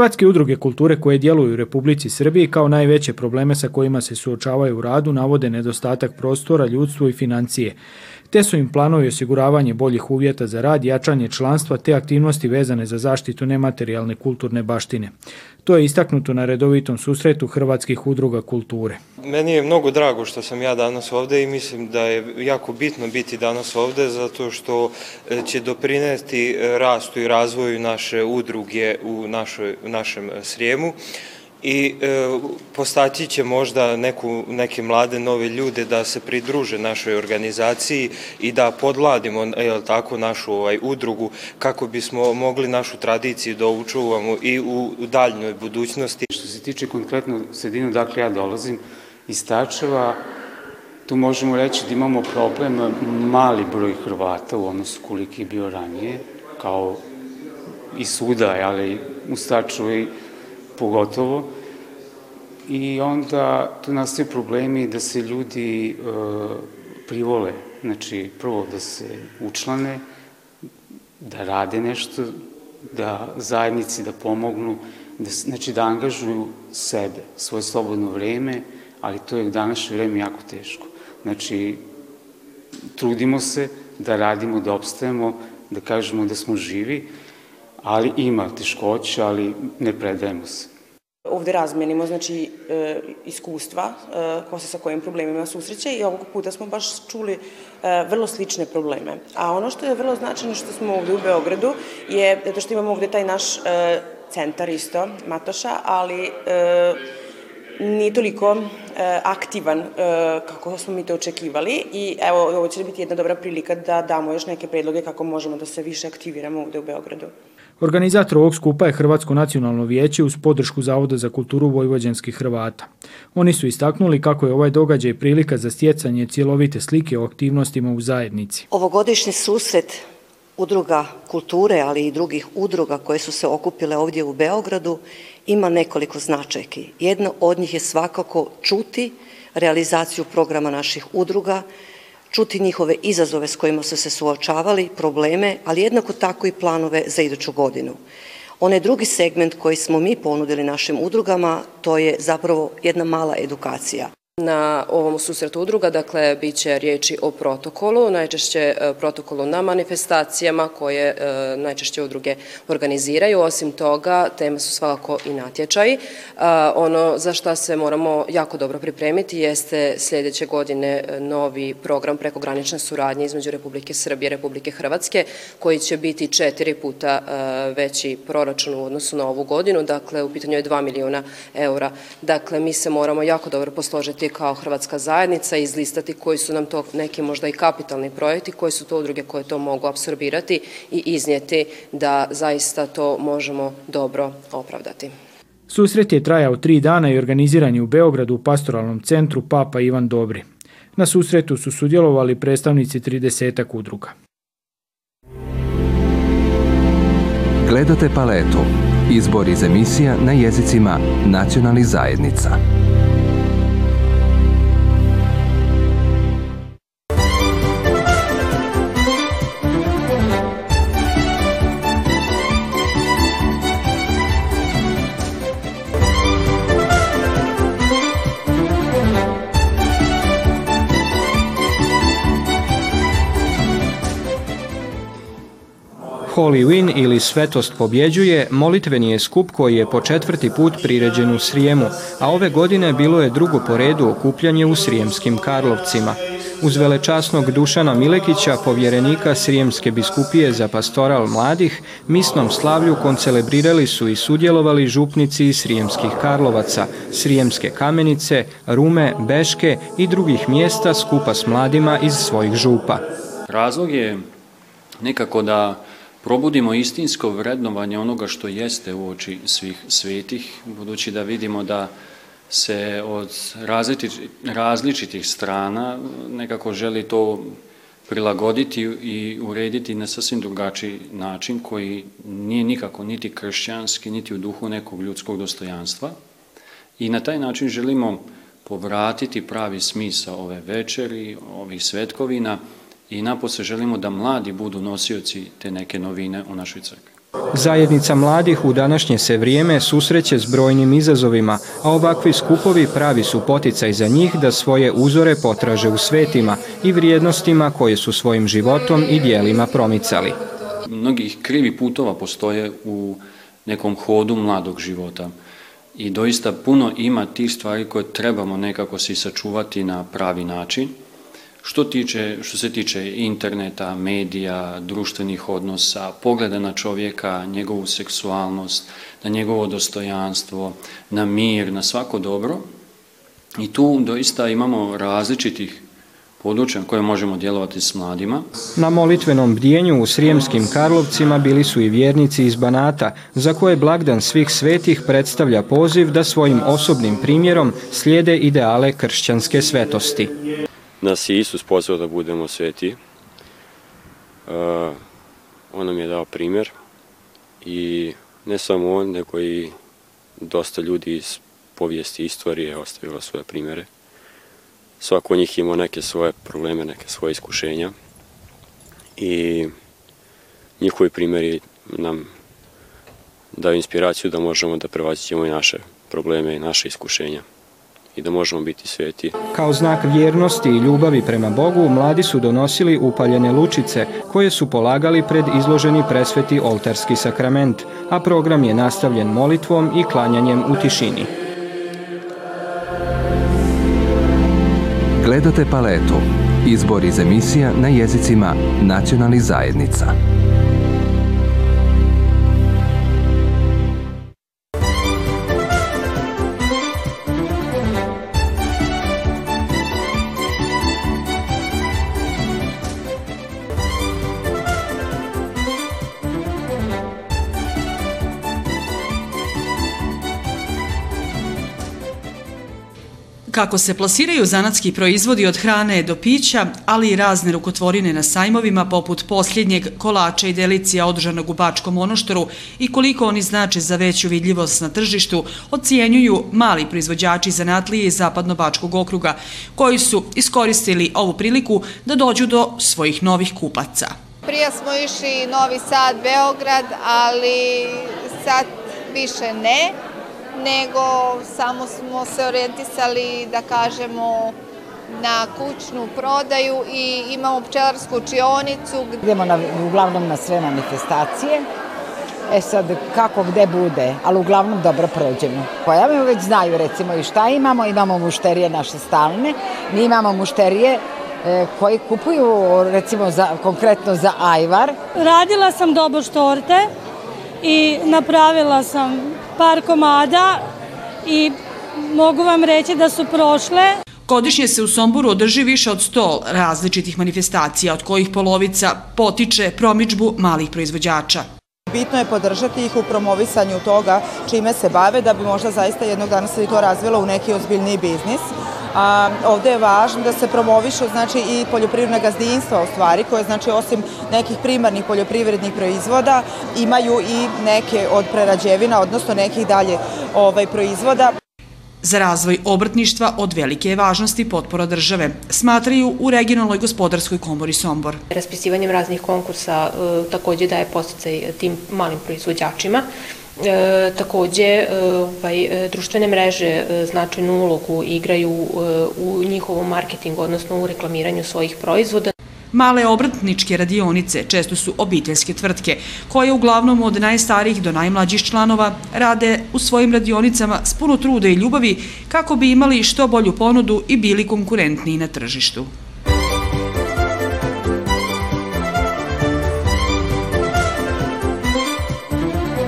Hrvatske udruge kulture koje djeluju u Republici Srbiji kao najveće probleme sa kojima se suočavaju u radu navode nedostatak prostora, ljudstvo i financije te su im planovi osiguravanje boljih uvjeta za rad, jačanje članstva te aktivnosti vezane za zaštitu nematerijalne kulturne baštine. To je istaknuto na redovitom susretu Hrvatskih udruga kulture. Meni je mnogo drago što sam ja danas ovde i mislim da je jako bitno biti danas ovde zato što e, će doprineti rastu i razvoju naše udruge u, našoj, u našem Srijemu i e, postati će možda neku, neke mlade nove ljude da se pridruže našoj organizaciji i da podladimo je tako, našu ovaj, udrugu kako bismo mogli našu tradiciju da učuvamo i u, u daljnjoj budućnosti. Što se tiče konkretno sredinu, dakle ja dolazim iz Tačeva, tu možemo reći da imamo problem mali broj Hrvata u odnosu koliki je bio ranije, kao i svuda, ali u Stačevu pogotovo. I onda tu nastaju problemi da se ljudi e, privole, znači prvo da se učlane, da rade nešto, da zajednici da pomognu, da, znači da angažuju sebe, svoje slobodno vreme, ali to je u današnje vreme jako teško. Znači, trudimo se da radimo, da obstajemo, da kažemo da smo živi, ali ima teškoća, ali ne predajemo se. Ovde razmenimo znači, e, iskustva e, ko se sa kojim problemima susreće i ovog puta smo baš čuli e, vrlo slične probleme. A ono što je vrlo značajno što smo ovde u Beogradu je zato što imamo ovde taj naš centar isto, Matoša, ali nije toliko aktivan kako smo mi to očekivali i evo ovo će biti jedna dobra prilika da damo još neke predloge kako možemo da se više aktiviramo ovde u Beogradu. Organizator ovog skupa je Hrvatsko nacionalno vijeće uz podršku Zavoda za kulturu vojvođanskih Hrvata. Oni su istaknuli kako je ovaj događaj prilika za stjecanje cjelovite slike o aktivnostima u zajednici. Ovogodišnji susret udruga kulture, ali i drugih udruga koje su se okupile ovdje u Beogradu, ima nekoliko značajki. Jedna od njih je svakako čuti realizaciju programa naših udruga, čuti njihove izazove s kojima su se suočavali, probleme, ali jednako tako i planove za iduću godinu. Onaj drugi segment koji smo mi ponudili našim udrugama, to je zapravo jedna mala edukacija. Na ovom susretu udruga, dakle, bit će riječi o protokolu, najčešće e, protokolu na manifestacijama koje e, najčešće udruge organiziraju. Osim toga, tema su svakako i natječaji. Ono za šta se moramo jako dobro pripremiti jeste sljedeće godine e, novi program prekogranične suradnje između Republike Srbije i Republike Hrvatske, koji će biti četiri puta veći proračun u odnosu na ovu godinu, dakle, u pitanju je 2 miliona eura. Dakle, mi se moramo jako dobro posložiti kao Hrvatska zajednica izlistati koji su nam to neki možda i kapitalni projekti, koji su to udruge koje to mogu apsorbirati i iznijeti da zaista to možemo dobro opravdati. Susret je trajao tri dana i organiziran je u Beogradu u pastoralnom centru Papa Ivan Dobri. Na susretu su sudjelovali predstavnici 30 udruga. Gledate paletu. Izbor iz emisija na jezicima nacionalnih zajednica. Holy Win ili Svetost pobjeđuje molitveni je skup koji je po četvrti put priređen u Srijemu, a ove godine bilo je drugo po redu okupljanje u Srijemskim Karlovcima. Uz velečasnog Dušana Milekića, povjerenika Srijemske biskupije za pastoral mladih, misnom slavlju koncelebrirali su i sudjelovali župnici iz Srijemskih Karlovaca, Srijemske kamenice, Rume, Beške i drugih mjesta skupa s mladima iz svojih župa. Razlog je nekako da probudimo istinsko vrednovanje onoga što jeste u oči svih svetih, budući da vidimo da se od različitih strana nekako želi to prilagoditi i urediti na sasvim drugačiji način koji nije nikako niti kršćanski, niti u duhu nekog ljudskog dostojanstva. I na taj način želimo povratiti pravi smisa ove večeri, ovih svetkovina, i napose želimo da mladi budu nosioci te neke novine u našoj crkvi. Zajednica mladih u današnje se vrijeme susreće s brojnim izazovima, a ovakvi skupovi pravi su poticaj za njih da svoje uzore potraže u svetima i vrijednostima koje su svojim životom i dijelima promicali. Mnogih krivi putova postoje u nekom hodu mladog života i doista puno ima tih stvari koje trebamo nekako si sačuvati na pravi način. Što, tiče, što se tiče interneta, medija, društvenih odnosa, pogleda na čovjeka, njegovu seksualnost, na njegovo dostojanstvo, na mir, na svako dobro. I tu doista imamo različitih područja koje možemo djelovati s mladima. Na molitvenom bdijenju u Srijemskim Karlovcima bili su i vjernici iz Banata, za koje blagdan svih svetih predstavlja poziv da svojim osobnim primjerom slijede ideale kršćanske svetosti. Nas je Isus pozvao da budemo sveti. Uh, on nam je dao primjer i ne samo on, nego i dosta ljudi iz povijesti istorije ostavila svoje primjere svako od njih imao neke svoje probleme, neke svoje iskušenja i njihovi primjeri nam daju inspiraciju da možemo da prevazićemo i naše probleme i naše iskušenja i da možemo biti sveti. Kao znak vjernosti i ljubavi prema Bogu, mladi su donosili upaljene lučice koje su polagali pred izloženi presveti oltarski sakrament, a program je nastavljen molitvom i klanjanjem u tišini. Gledate paletu. Izbor iz emisija na jezicima nacionalnih zajednica. Kako se plasiraju zanatski proizvodi od hrane do pića, ali i razne rukotvorine na sajmovima poput posljednjeg kolača i delicija održanog u Bačkom monoštoru i koliko oni znače za veću vidljivost na tržištu, ocijenjuju mali proizvođači zanatlije iz Zapadno-Bačkog okruga, koji su iskoristili ovu priliku da dođu do svojih novih kupaca. Prije smo išli Novi Sad, Beograd, ali sad više ne nego samo smo se orijentisali, da kažemo, na kućnu prodaju i imamo pčelarsku učionicu. Idemo na, uglavnom na sve manifestacije. E sad, kako gde bude, ali uglavnom dobro prođemo. Pojave već znaju recimo i šta imamo, imamo mušterije naše stalne, mi imamo mušterije e, koji kupuju recimo za, konkretno za ajvar. Radila sam doboš torte i napravila sam par komada i mogu vam reći da su prošle. Godišnje se u Somboru održi više od 100 različitih manifestacija, od kojih polovica potiče promičbu malih proizvođača. Bitno je podržati ih u promovisanju toga čime se bave, da bi možda zaista jednog dana se i to razvilo u neki ozbiljniji biznis. Ovde je važno da se promovišu znači, i poljoprivredna gazdinstva u stvari, koje znači osim nekih primarnih poljoprivrednih proizvoda imaju i neke od prerađevina, odnosno nekih dalje ovaj, proizvoda. Za razvoj obrtništva od velike je važnosti potpora države, smatraju u regionalnoj gospodarskoj komori Sombor. Raspisivanjem raznih konkursa e, takođe daje posticaj tim malim proizvođačima. E, takođe, e, ovaj, e, društvene mreže e, značajnu ulogu igraju e, u njihovom marketingu, odnosno u reklamiranju svojih proizvoda. Male obrtničke radionice često su obiteljske tvrtke, koje uglavnom od najstarijih do najmlađih članova rade u svojim radionicama s puno truda i ljubavi kako bi imali što bolju ponudu i bili konkurentniji na tržištu.